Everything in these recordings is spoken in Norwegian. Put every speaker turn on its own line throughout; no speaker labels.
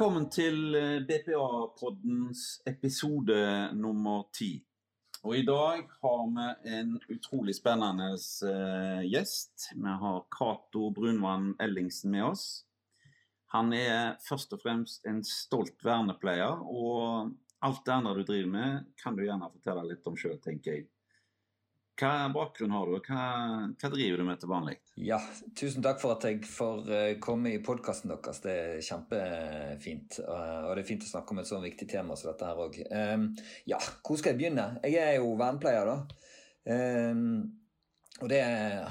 Velkommen til eh, BPA-poddens episode nummer ti. Og I dag har vi en utrolig spennende uh, gjest. Vi har Cato Brunvann Ellingsen med oss. Han er først og fremst en stolt vernepleier, og alt det andre du driver med, kan du gjerne fortelle litt om sjøl, tenker jeg. Hva bakgrunn har du, og hva, hva, driver du med til vanlig?
Ja, Tusen takk for at jeg får eh, komme i podkasten deres. Det er kjempefint. Eh, og det er fint å snakke om et så viktig tema som dette her òg. Ehm, ja, hvor skal jeg begynne? Jeg er jo vernepleier, da. Ehm, og det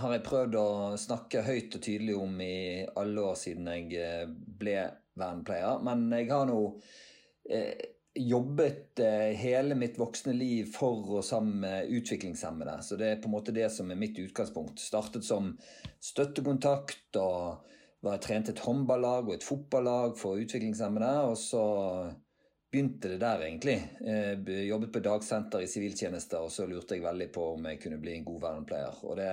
har jeg prøvd å snakke høyt og tydelig om i alle år siden jeg eh, ble vernepleier. Men jeg har nå jobbet eh, hele mitt voksne liv for og sammen med utviklingshemmede. Så det er på en måte det som er mitt utgangspunkt. Startet som støttekontakt og var trent et håndballag og et fotballag for utviklingshemmede. Og så begynte det der, egentlig. Jeg eh, jobbet på dagsenter i siviltjeneste, og så lurte jeg veldig på om jeg kunne bli en god vernepleier. Og det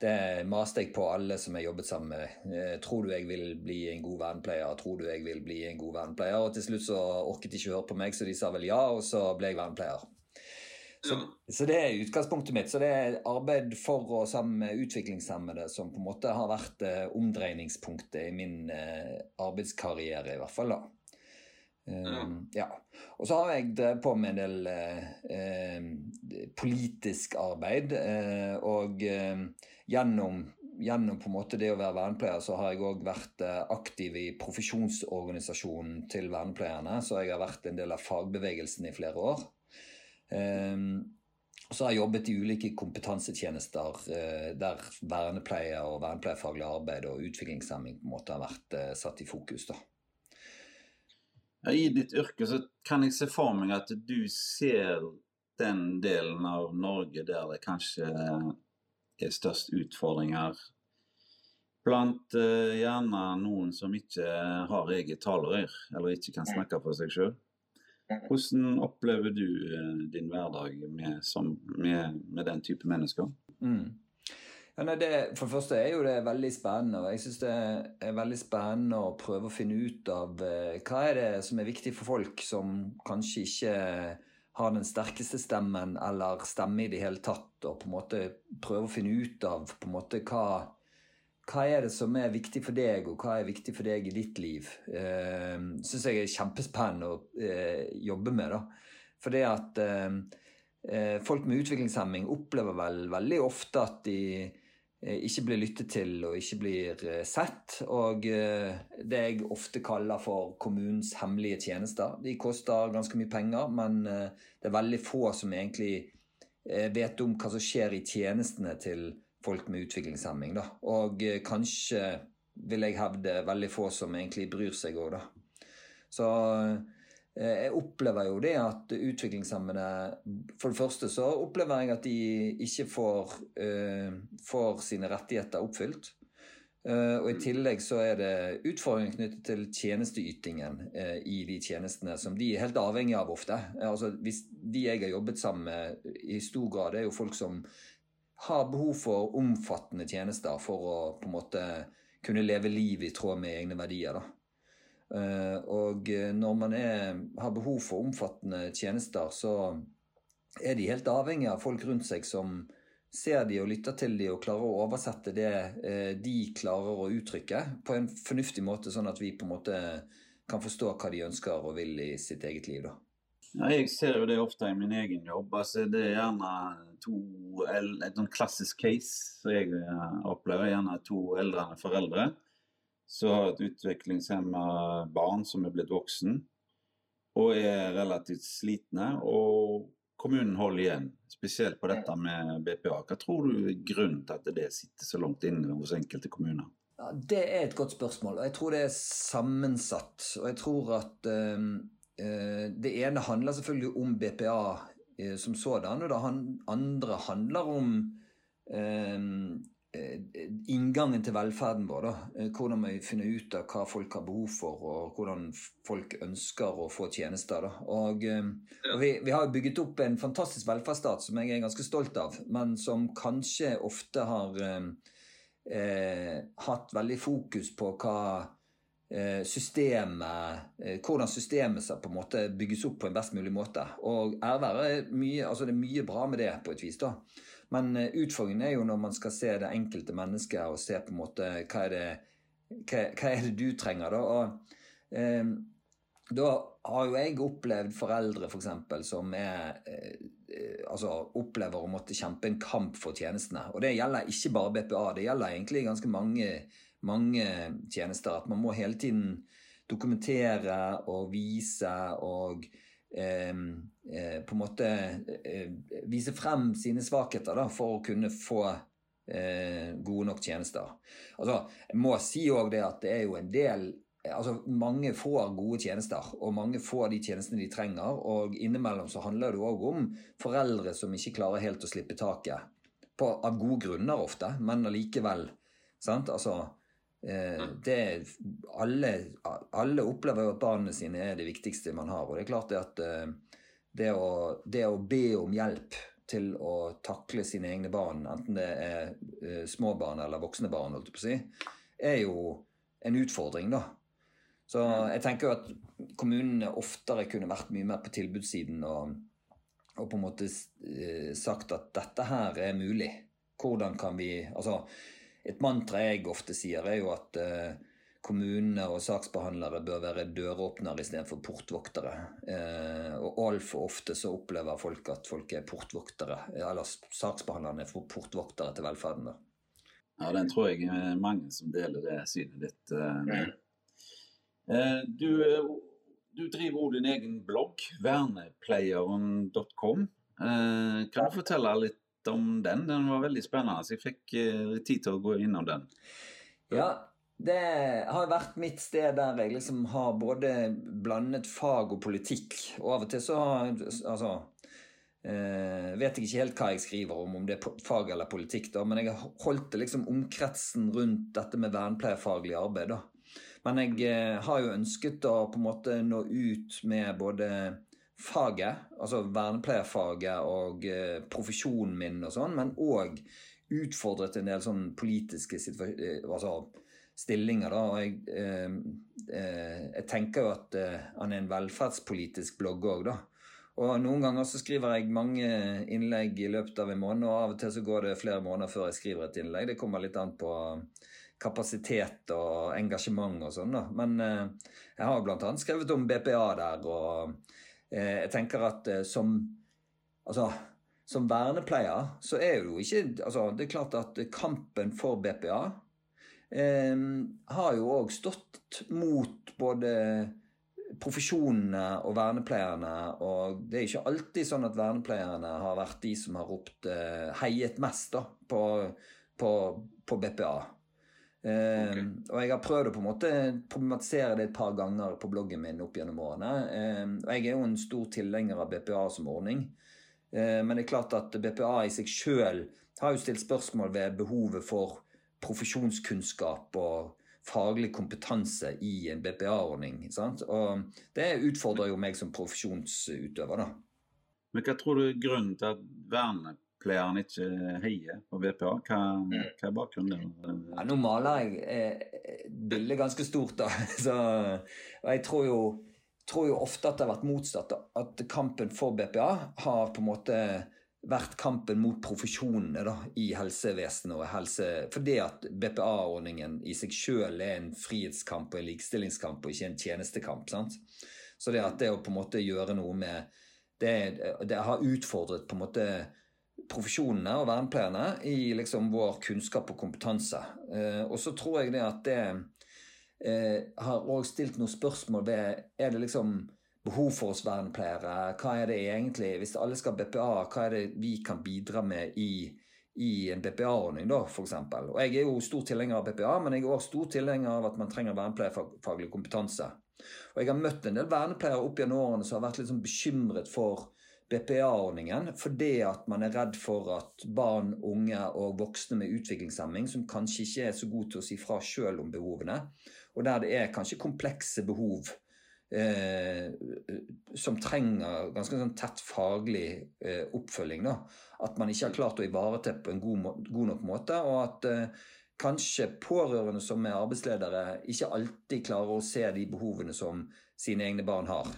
det maste jeg på alle som jeg jobbet sammen med. Eh, tror du jeg vil bli en god vernepleier? Tror du jeg vil bli en god vernepleier? Og til slutt så orket de ikke høre på meg, så de sa vel ja, og så ble jeg vernepleier. Så, så, det er utgangspunktet mitt. Så det er arbeid for og sammen med utviklingshemmede som på en måte har vært eh, omdreiningspunktet i min eh, arbeidskarriere, i hvert fall. da. Uh, ja. Og så har jeg drevet på med en del uh, politisk arbeid. Uh, og gjennom, gjennom, på en måte det å være vernepleier, så har jeg òg vært aktiv i profesjonsorganisasjonen til vernepleierne. Så jeg har vært en del av fagbevegelsen i flere år. så har jeg jobbet i ulike kompetansetjenester der vernepleie og vernepleierfaglig arbeid og utviklingshemming på en måte har vært satt i fokus. da.
I ditt yrke så kan jeg se for meg at du ser den delen av Norge der det kanskje er størst utfordringer. Blant uh, gjerne noen som ikke har eget talerør, eller ikke kan snakke for seg sjøl. Hvordan opplever du uh, din hverdag med, som, med, med, den type mennesker? Mm.
Ja, nei, det, for det første er jo det veldig spennende. og Jeg syns det er veldig spennende å prøve å finne ut av eh, hva er det som er viktig for folk som kanskje ikke har den sterkeste stemmen eller stemme i det hele tatt, og på en måte prøve å finne ut av på en måte hva hva er det som er viktig for deg, og hva er viktig for deg i ditt liv? Eh, syns jeg er kjempespennende å eh, jobbe med. da. For det at eh, eh, folk med utviklingshemming opplever vel veldig ofte at de Eh, ikke blir lyttet til og ikke blir eh, sett. Og eh, det jeg ofte kaller for kommunens hemmelige tjenester. De koster ganske mye penger, men det er veldig få som egentlig vet om hva som skjer i tjenestene til folk med utviklingshemming. Da. Og kanskje, vil jeg hevde, veldig få som egentlig bryr seg òg, da. Så Eh, jeg opplever jo det at utviklingshemmede For det første så opplever jeg at de ikke får, uh, får sine rettigheter oppfylt. Uh, og I tillegg så er det utfordringer knyttet til tjenesteytingen uh, i de tjenestene som de er helt avhengig av ofte. Altså, hvis De jeg har jobbet sammen med i stor grad, er jo folk som har behov for omfattende tjenester for å på en måte kunne leve liv i tråd med egne verdier. da. Eh, og eh, når man er, har behov for omfattende tjenester, så er de helt avhengig av folk rundt seg som ser de og lytter til de og klarer å oversette det eh, de klarer å uttrykke, på en fornuftig måte, sånn at vi på en måte kan forstå hva de ønsker og vil i sitt eget liv. da.
Ja, jeg ser jo det ofte i min egen jobb. Altså, det er gjerne to, et sånn klassisk case som jeg opplever. Gjerne to eldrende foreldre som har et utviklingshemma barn som er blitt voksen og er relativt slitne. Og kommunen holder igjen, spesielt på dette med BPA. Hva tror du er grunnen til at det sitter så langt inne hos enkelte kommuner?
Ja, det er et godt spørsmål, og jeg tror det er sammensatt. Og jeg tror at øh, det ene handler selvfølgelig om BPA øh, som sådan, og det andre handler om Eh, inngangen til velferden vår. Da. Eh, hvordan vi finner ut av hva folk har behov for, og hvordan folk ønsker å få tjenester. Da. Og, eh, og vi, vi, har bygget opp en fantastisk velferdsstat som jeg er ganske stolt av, men som kanskje ofte har eh, hatt veldig fokus på hva eh, systemet eh, Hvordan systemet på en måte bygges opp på en best mulig måte. Og ære er mye, altså det er mye bra med det, på et vis. da. Men utfordringen er jo når man skal se det enkelte mennesket og se på en måte hva er det, hva, hva er det du trenger. da, og eh, da har jo jeg opplevd foreldre for eksempel, som er, eh, altså, opplever å måtte kjempe en kamp for tjenestene. Og det gjelder ikke bare BPA, det gjelder egentlig ganske mange, mange tjenester. At man må hele tiden dokumentere og vise og eh, eh, på en måte eh, vise frem sine svakheter da, for å kunne få eh, gode nok tjenester. Altså, jeg må si òg det at det er jo en del altså Mange får gode tjenester, og mange får de tjenestene de trenger. Og innimellom så handler det òg om foreldre som ikke klarer helt å slippe taket. På, av gode grunner ofte, men allikevel. Sant? Altså det, alle, alle, opplever jo at barna sine er det viktigste man har. Og det er klart det at eh, det, å, det å be om hjelp til å takle sine egne barn, enten det er eh, små barn eller voksne barn, si, er jo en utfordring, da. Så jeg tenker jo at kommunene oftere kunne vært mye mer på tilbudssiden og, og på en måte eh, sagt at dette her er mulig. Hvordan kan vi Altså, et mantra jeg ofte sier, er jo at uh, kommunene og saksbehandlere bør være døråpnere istedenfor portvoktere. Uh, og altfor ofte så opplever folk at folk er portvoktere, eller saksbehandlerne er portvoktere til velferden.
Ja, den tror jeg er mange som deler det synet ditt. Eh, du, eh, du driver òg din egen blogg, vernepleieren.com. Eh, kan du fortelle litt om den? Den var veldig spennende. så Jeg fikk litt tid til å gå innom den.
Ja, det har vært mitt sted der jeg liksom har både blandet fag og politikk. Og av og til så Altså eh, vet jeg ikke helt hva jeg skriver om, om det er fag eller politikk, da, men jeg har holdt det liksom omkretsen rundt dette med vernepleierfaglig arbeid. da. Men jeg eh, har jo ønsket å på en måte nå ut med både faget, altså vernepleierfaget og eh, profesjonen min og sånn, men òg utfordret en del sånn politiske eh, altså, stillinger. da, og jeg, eh, jeg tenker jo at han er en velferdspolitisk blogg òg, da. Og noen ganger så skriver jeg mange innlegg i løpet av en måned, og av og til så går det flere måneder før jeg skriver et innlegg. Det kommer litt an på kapasitet og engasjement og sånn. da. Men eh, jeg har bl.a. skrevet om BPA der, og eh, jeg tenker at eh, som Altså, som vernepleier så er det jo ikke altså Det er klart at kampen for BPA eh, har jo òg stått mot både profesjonene og vernepleierne. Og det er ikke alltid sånn at vernepleierne har vært de som har ropt eh, heiet mest da, på, på, på BPA. Okay. Uh, og jeg har prøvd å på en måte problematisere det et par ganger på bloggen min opp gjennom årene. Uh, og jeg er jo en stor tilhenger av BPA som ordning. Uh, men det er klart at BPA i seg sjøl har jo stilt spørsmål ved behovet for profesjonskunnskap og faglig kompetanse i en BPA-ordning. Og det utfordrer jo meg som profesjonsutøver, da.
Men hva tror du er grunnen til at vernet pleieren ikke heier på BPA? Hva, hva er bakgrunnen?
Ja, nå maler jeg eh, bildet ganske stort, da. Så, og jeg tror jo, tror jo, ofte at det har vært motsatt. At kampen for BPA har på en måte vært kampen mot profesjonene da, i helsevesenet og helse Fordi at BPA-ordningen i seg sjøl er en frihetskamp og en likestillingskamp og ikke en tjenestekamp. sant? Så det at det å på en måte gjøre noe med det, det har utfordret på en måte profesjonene og vernepleierne i liksom vår kunnskap og kompetanse. Eh, og så tror jeg det at det eh, har òg stilt noen spørsmål ved Er det liksom behov for oss vernepleiere? Hva er det egentlig Hvis alle skal BPA, hva er det vi kan bidra med i, i en BPA-ordning, da, f.eks.? Og jeg er jo stor tilhenger av BPA, men jeg er òg stor tilhenger av at man trenger vernepleierfaglig kompetanse. Og jeg har møtt en del vernepleiere opp gjennom årene som har vært litt sånn bekymret for BPA-ordningen fordi at man er redd for at barn, unge og voksne med utviklingshemming, som kanskje ikke er så gode til å si fra sjøl om behovene, og der det er kanskje komplekse behov eh, som trenger ganske sånn tett faglig eh, oppfølging, da. at man ikke har klart å ivareta på en god, god, nok måte, og at eh, kanskje pårørende som er arbeidsledere, ikke alltid klarer å se de behovene som sine egne barn har.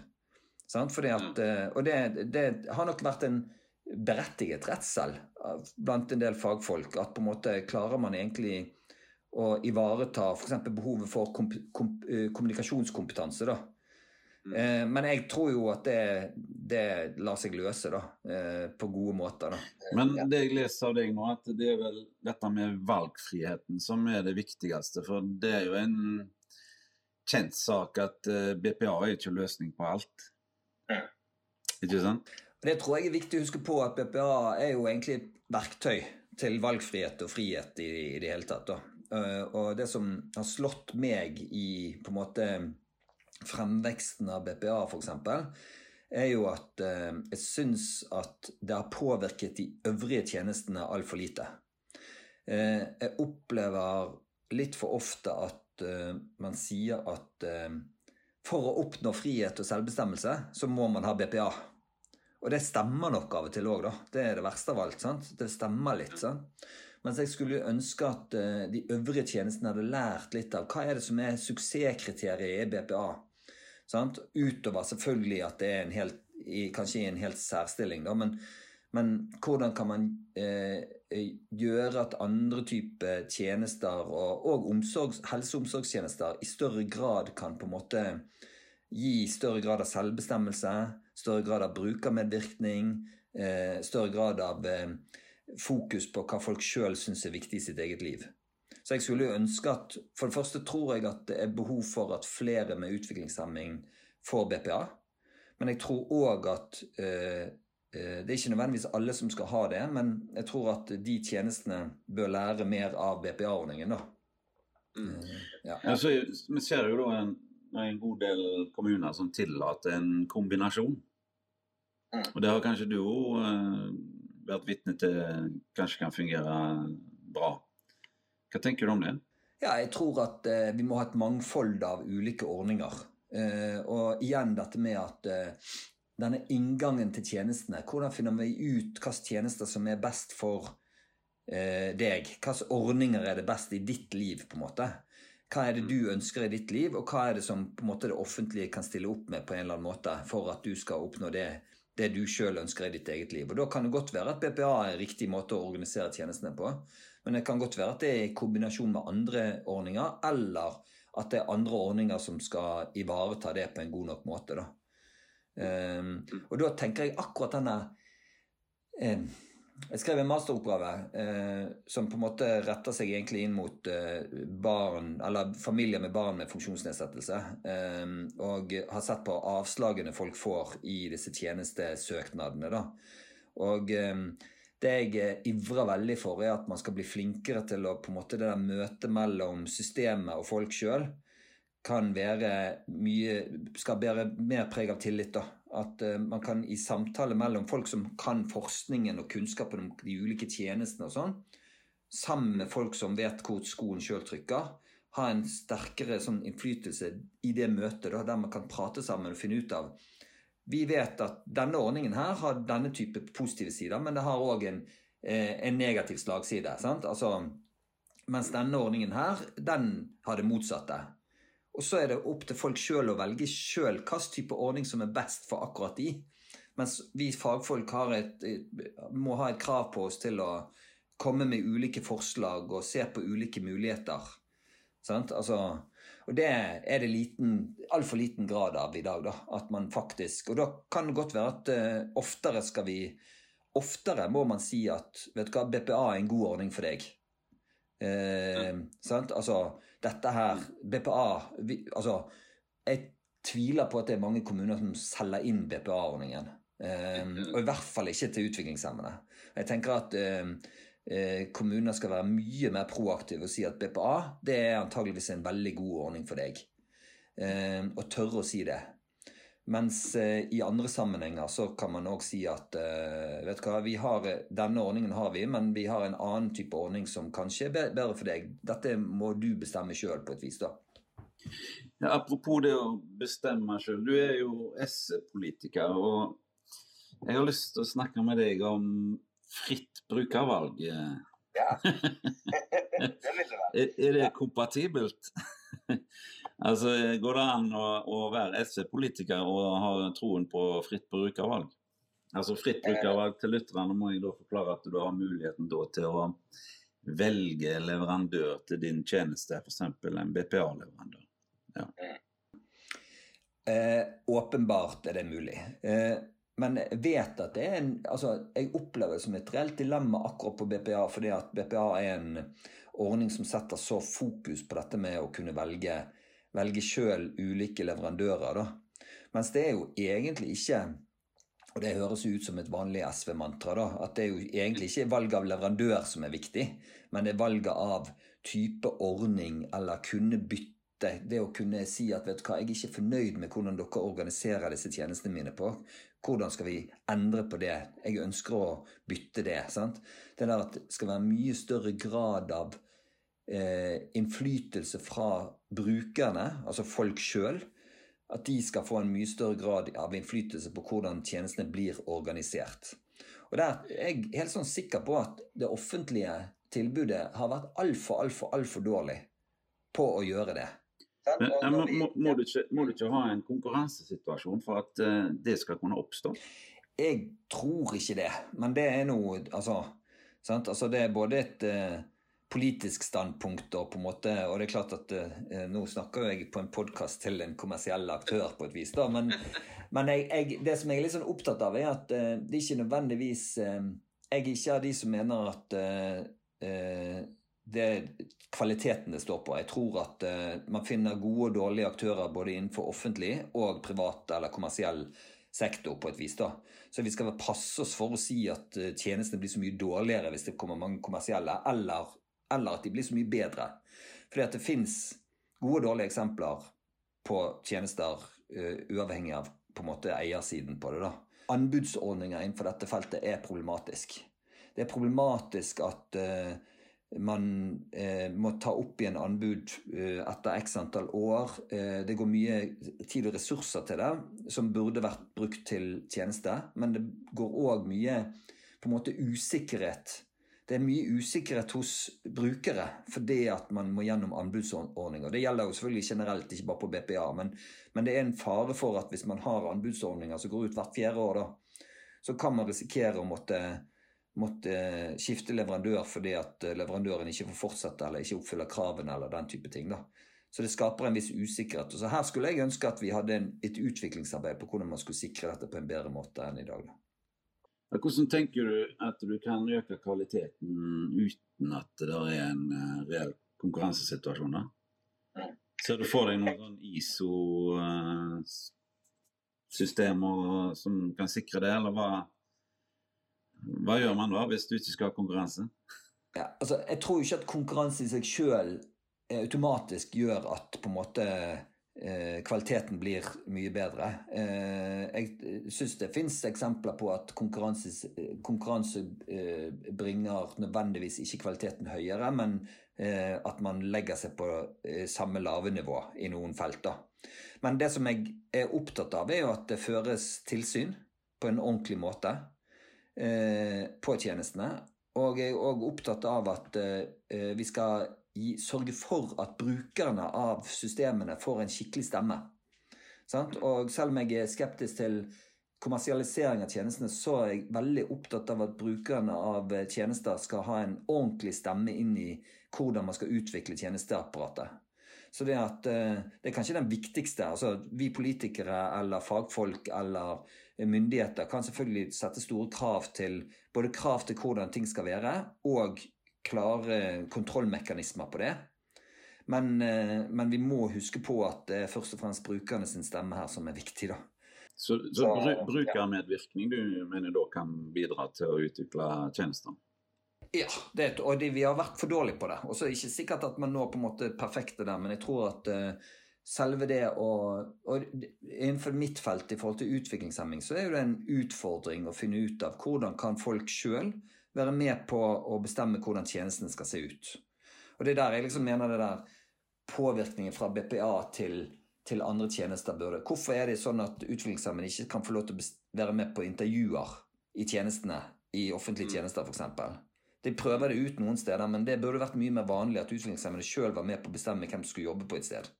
At, eh, og det, det, har nok vært en berettiget redsel blant en del fagfolk. At på en måte klarer man egentlig å ivareta f.eks. behovet for kom, kom, eh, kommunikasjonskompetanse. da. Mm. Eh, men jeg tror jo at det, det lar seg løse da, eh, på gode måter. da.
Men det jeg leser av deg nå, at det er vel dette med valgfriheten som er det viktigste. For det er jo en kjent sak at eh, BPA er ikke løsning på alt. Ikke sant?
Det tror jeg er viktig å huske på at BPA er jo egentlig et verktøy til valgfrihet og frihet i, i det hele tatt. da. Uh, og det som har slått meg i på en måte fremveksten av BPA, f.eks., er jo at uh, jeg syns at det har påvirket de øvrige tjenestene altfor lite. Uh, jeg opplever litt for ofte at man sier at for å oppnå frihet og selvbestemmelse, så må man ha BPA. Og det stemmer nok av og til òg, da. Det er det verste av alt. sant? Det stemmer litt. sant? Mens jeg skulle ønske at uh, de øvrige tjenestene hadde lært litt av hva er det som er suksesskriteriet i BPA. Sant? Utover selvfølgelig at det er en helt, kanskje i en helt særstilling, da. Men, men hvordan kan man uh, gjøre at andre typer tjenester og, og omsorgs, helse- og omsorgstjenester i større grad kan på en måte gi større grad av selvbestemmelse, større grad av brukermedvirkning, eh, større grad av eh, fokus på hva folk sjøl syns er viktig i sitt eget liv. Så jeg skulle jo ønske at For det første tror jeg at det er behov for at flere med utviklingshemming får BPA. Men jeg tror òg at eh, det er ikke nødvendigvis alle som skal ha det, men jeg tror at de tjenestene bør lære mer av BPA-ordningen, da.
Mm. Ja. Altså, vi ser jo da en en god del kommuner som tillater en kombinasjon. Mm. Og det har kanskje du òg uh, vært vitne til kanskje kan fungere bra. Hva tenker du om det?
Ja, jeg tror at eh, vi må ha et mangfold av ulike ordninger. Eh, og igjen dette med at denne inngangen til tjenestene Hvordan finner vi ut hvilke tjenester som er best for deg? Hvilke ordninger er det best i ditt liv? på en måte? Hva er det du ønsker i ditt liv, og hva er det som på en måte det offentlige kan stille opp med på en eller annen måte for at du skal oppnå det, det du sjøl ønsker i ditt eget liv. Og Da kan det godt være at BPA er riktig måte å organisere tjenestene på, men det kan godt være at det er i kombinasjon med andre ordninger, eller at det er andre ordninger som skal ivareta det på en god nok måte. Da. Um, og da tenker jeg akkurat denne um, jeg skrev en masteroppgave uh, som på en måte retter seg egentlig inn mot uh, barn, eller familier med barn med funksjonsnedsettelse. Um, og har sett på avslagene folk får i disse tjenestesøknadene. Da. Og det jeg eh, ivrer veldig for, er at man skal bli flinkere til å på en måte det der møtet mellom systemet og folk sjøl kan være mye Skal bære mer preg av tillit, da. At uh, man kan i samtale mellom folk som kan forskningen og kunnskapen om de ulike tjenestene og sånn, sammen med folk som vet hvor skoen sjøl trykker, ha en sterkere sånn innflytelse i det møtet, da, der man kan prate sammen og finne ut av Vi vet at denne ordningen her har denne type positive sider, men det har òg en, eh, en, negativ slagside. sant? Altså, mens denne ordningen her, den har det motsatte. Og så er det opp til folk sjøl å velge sjøl hvilken type ordning som er best for akkurat de. Mens vi fagfolk et, må ha et krav på oss til å komme med ulike forslag og se på ulike muligheter. Altså, og det er det liten, altfor liten grad av i dag. Da, at man faktisk, Og da kan det godt være at uh, oftere skal vi Oftere må man si at vet du hva, BPA er en god ordning for deg. Eh, sant? Altså, dette her BPA vi, Altså, jeg tviler på at det er mange kommuner som selger inn BPA-ordningen. Eh, og i hvert fall ikke til utviklingshemmede. Jeg tenker at eh, eh, kommuner skal være mye mer proaktive og si at BPA det er antageligvis en veldig god ordning for deg. Eh, og tørre å si det. Mens eh, i andre sammenhenger så kan man òg si at eh, vet du hva, vi har, denne ordningen har vi, men vi har en annen type ordning som kanskje er bedre for deg. Dette må du bestemme sjøl på et vis, da.
Ja, apropos det å bestemme sjøl. Du er jo S-politiker. Og jeg har lyst til å snakke med deg om fritt brukervalg.
Ja. det vil det være.
Er, er det kompatibelt? altså, Går det an å, å være SV-politiker og ha troen på fritt brukervalg? Altså Fritt brukervalg til lytterne må jeg da forklare at du har muligheten da til å velge leverandør til din tjeneste, f.eks. en BPA-leverandør. Ja.
Eh, åpenbart er det mulig. Eh, men jeg vet at det er en altså Jeg opplever det som et reelt dilemma akkurat på BPA, fordi at BPA er en ordning som setter så fokus på dette med å kunne velge, velge sjøl ulike leverandører. da. Mens det er jo egentlig ikke og det høres ut som et vanlig SV-mantra, da, at det er jo egentlig ikke valg av leverandør som er viktig, men det er valget av type ordning eller kunne bytte. Det å kunne si at vet du hva, jeg er ikke fornøyd med hvordan dere organiserer disse tjenestene mine på. Hvordan skal vi endre på det? Jeg ønsker å bytte det. sant? Det der at det skal være mye større grad av eh, innflytelse fra brukerne, altså folk sjøl, at de skal få en mye større grad av innflytelse på hvordan tjenestene blir organisert. Og der er jeg helt sånn sikker på at det offentlige tilbudet har vært altfor, altfor, altfor dårlig på å gjøre det.
Men, må, må, må, du ikke, må, du ikke, ha en konkurransesituasjon for at uh, det skal kunne oppstå?
Jeg tror ikke det, men det er noe Altså, altså det er både et uh, politisk standpunkt og på en måte Og det er klart at eh, nå snakker jeg på en podkast til en kommersiell aktør på et vis, da, men, men jeg, jeg, det som jeg er litt sånn opptatt av, er at det er ikke nødvendigvis Jeg er ikke av de som mener at det er kvaliteten det står på. Jeg tror at uh, man finner gode og dårlige aktører både innenfor offentlig og privat eller kommersiell sektor på et vis. da. Så vi skal passe oss for å si at tjenestene blir så mye dårligere hvis det kommer mange kommersielle, eller, eller at de blir så mye bedre. Fordi at det fins gode og dårlige eksempler på tjenester uh, uavhengig av på en måte eiersiden på det. da. Anbudsordninger innenfor dette feltet er problematisk. Det er problematisk at uh, man uh, må ta opp igjen anbud etter x antall år. Det går mye tid og ressurser til det, som burde vært brukt til tjeneste. Men det går òg mye på en måte usikkerhet. Det er mye usikkerhet hos brukere fordi at man må gjennom anbudsordninger. Det gjelder jo selvfølgelig generelt, ikke bare på BPA, men, men det er en fare for at hvis man har anbudsordninger som går ut hvert fjerde år, da, så kan man risikere å måtte måtte skifte leverandør fordi at leverandøren ikke får fortsette eller ikke oppfyller kravene eller den type ting. da. Så det skaper en viss usikkerhet. Og så Her skulle jeg ønske at vi hadde en, et utviklingsarbeid på hvordan man skulle sikre dette på en bedre måte enn i dag. da.
Hvordan tenker du at du kan øke kvaliteten uten at det er en uh, reell konkurransesituasjon? da? Ser du for deg noen sånn ISO-systemer uh, som kan sikre det, eller hva? Hva gjør man da hvis du ikke skal ha konkurranse?
Ja, altså, jeg tror ikke at konkurranse i seg sjøl automatisk gjør at på en måte eh, kvaliteten blir mye bedre. Eh, jeg syns det fins eksempler på at konkurranse, eh, bringer nødvendigvis ikke kvaliteten høyere, men eh, at man legger seg på eh, samme lave nivå i noen felter. Men det som jeg er opptatt av, er jo at det føres tilsyn på en ordentlig måte. Eh, på tjenestene. Og jeg er òg opptatt av at eh, vi skal gi, sørge for at brukerne av systemene får en skikkelig stemme. Sant? Og selv om jeg er skeptisk til kommersialisering av tjenestene, så er jeg veldig opptatt av at brukerne av tjenester skal ha en ordentlig stemme inn i hvordan man skal utvikle tjenesteapparatet. Så det, at, eh, det er kanskje den viktigste. altså Vi politikere eller fagfolk eller myndigheter kan selvfølgelig sette store krav til både krav til hvordan ting skal være, og klare kontrollmekanismer på det. Men, eh, men vi må huske på at det er først og fremst brukerne sin stemme her som er viktig. da.
Så, så brukermedvirkning du mener da kan bidra til å utvikle tjenester?
Ja, det, og det, vi har vært for dårlige på det. Og så er det ikke sikkert at man når på en måte perfekte der, men jeg tror at uh, selve det å Og innenfor mitt felt i forhold til utviklingshemming, så er det en utfordring å finne ut av hvordan kan folk sjøl være med på å bestemme hvordan tjenestene skal se ut. Og det er der jeg liksom mener det der påvirkningen fra BPA til, til andre tjenester burde Hvorfor er det sånn at utviklingshemmede ikke kan få lov til å være med på intervjuer i tjenestene, i offentlige mm. tjenester f.eks.? De prøver det ut noen steder, men det burde vært mye mer vanlig at utviklingshemmede sjøl var med på å bestemme hvem som skulle jobbe på et sted.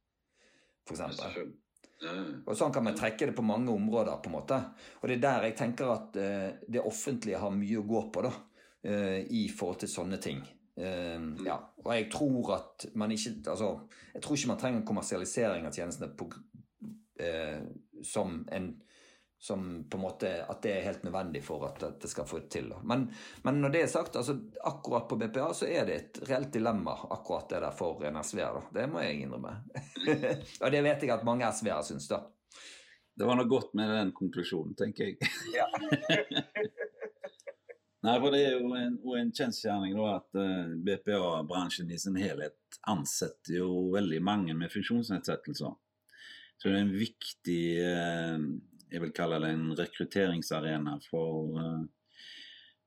Ja.
Og sånn kan man trekke det på mange områder, på en måte. Og det er der jeg tenker at eh, det offentlige har mye å gå på, da. Eh, I forhold til sånne ting. Uh, ja. Og jeg tror at man ikke Altså, jeg tror ikke man trenger kommersialisering av tjenestene på, uh, som en som på en måte At det er helt nødvendig for at det skal få til. Men, men når det er sagt, altså akkurat på BPA så er det et reelt dilemma akkurat det der for en SV-er. Det må jeg innrømme. og det vet jeg at mange SV-er syns, da.
Det var noe godt med den konklusjonen, tenker jeg. Nei, for det er jo en, en kjensgjerning at eh, BPA-bransjen i sin helhet ansetter jo veldig mange med funksjonsnedsettelser. Så det er en viktig eh, jeg vil kalle det en rekrutteringsarena for, eh,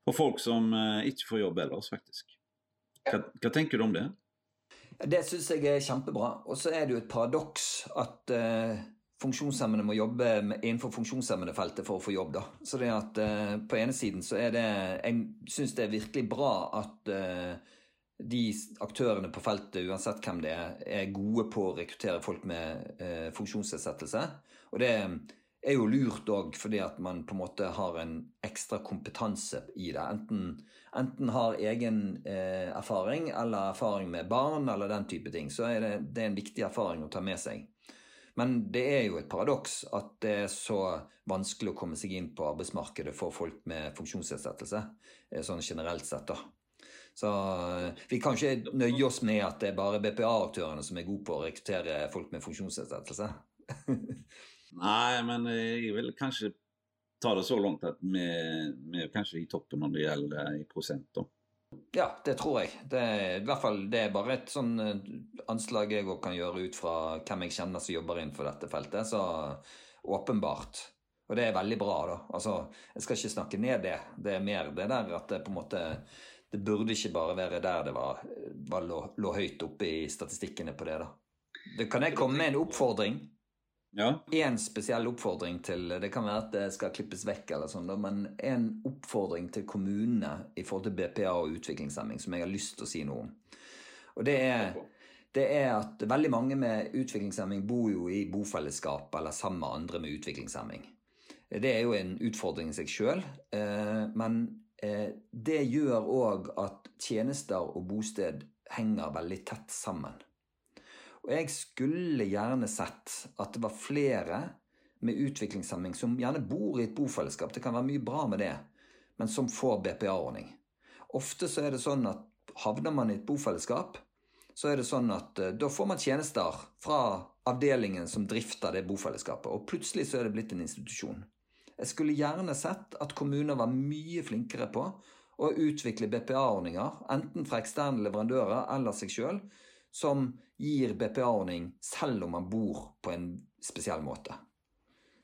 for folk som ikke får jobb ellers, faktisk. Hva, hva tenker du om det?
Det syns jeg er kjempebra. Og så er det jo et paradoks at eh, funksjonshemmede må jobbe innenfor funksjonshemmedefeltet for å få jobb. da. Så det at uh, På ene siden så er det Jeg syns det er virkelig bra at uh, de aktørene på feltet, uansett hvem det er, er gode på å rekruttere folk med uh, funksjonsnedsettelse. Og det er jo lurt òg fordi at man på en måte har en ekstra kompetanse i det. Enten, enten har egen erfaring eller erfaring med barn eller den type ting. Så er det, det er en viktig erfaring å ta med seg. Men det er jo et paradoks at det er så vanskelig å komme seg inn på arbeidsmarkedet for folk med funksjonsnedsettelse, eh, sånn generelt sett, da. Så eh, vi kan ikke nøye oss med at det er bare BPA-aktørene som er gode på å rekruttere folk med funksjonsnedsettelse.
Nei, men jeg vil kanskje ta det så langt at vi, vi er kanskje i toppen når det gjelder i prosent. da.
Ja, det tror jeg. Det er, i hvert fall, det er bare et sånn eh, anslag jeg òg kan gjøre ut fra hvem jeg kjenner som jobber innenfor dette feltet. Så åpenbart. Og det er veldig bra, da. Altså, jeg skal ikke snakke ned det. Det er mer det der at det på en måte Det burde ikke bare være der det var, var lå, lå høyt oppe i statistikkene på det, da. Det kan jeg komme med en oppfordring?
Ja,
en spesiell oppfordring til Det kan være at det skal klippes vekk, eller sånn, men en oppfordring til kommunene i forhold til BPA og utviklingshemming som jeg har lyst til å si noe om. Og det er, det er at veldig mange med utviklingshemming bor jo i bofellesskap eller sammen med andre med utviklingshemming. Det er jo en utfordring i seg sjøl, men eh, det gjør òg at tjenester og bosted henger veldig tett sammen. Og jeg skulle gjerne sett at det var flere med utviklingshemming som gjerne bor i et bofellesskap, det kan være mye bra med det, men som får BPA-ordning. Ofte så er det sånn at havner man i et bofellesskap, så er det sånn at eh, da får man tjenester fra avdelingen som drifter det bofellesskapet, og plutselig så er det blitt en institusjon. Jeg skulle gjerne sett at kommuner var mye flinkere på å utvikle BPA-ordninger, enten fra eksterne leverandører eller seg sjøl, som gir BPA-ordning selv om man bor på en spesiell måte.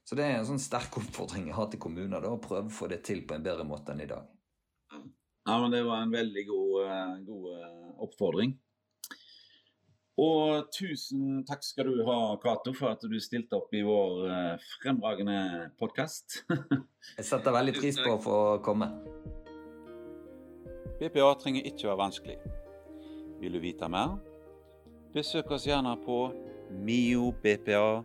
Så det er en sånn sterk oppfordring jeg har til kommuner, da, å prøve å få det til på en bedre måte enn i dag.
ja men det var en veldig god, eh, god eh, oppfordring. Og tusen takk skal du ha, Cato, for at du stilte opp i vår eh, fremragende podkast.
Jeg setter veldig pris på å få komme.
BPA trenger ikke være vanskelig. Vil du vite mer? Besøk oss gjerne på miobpa.no.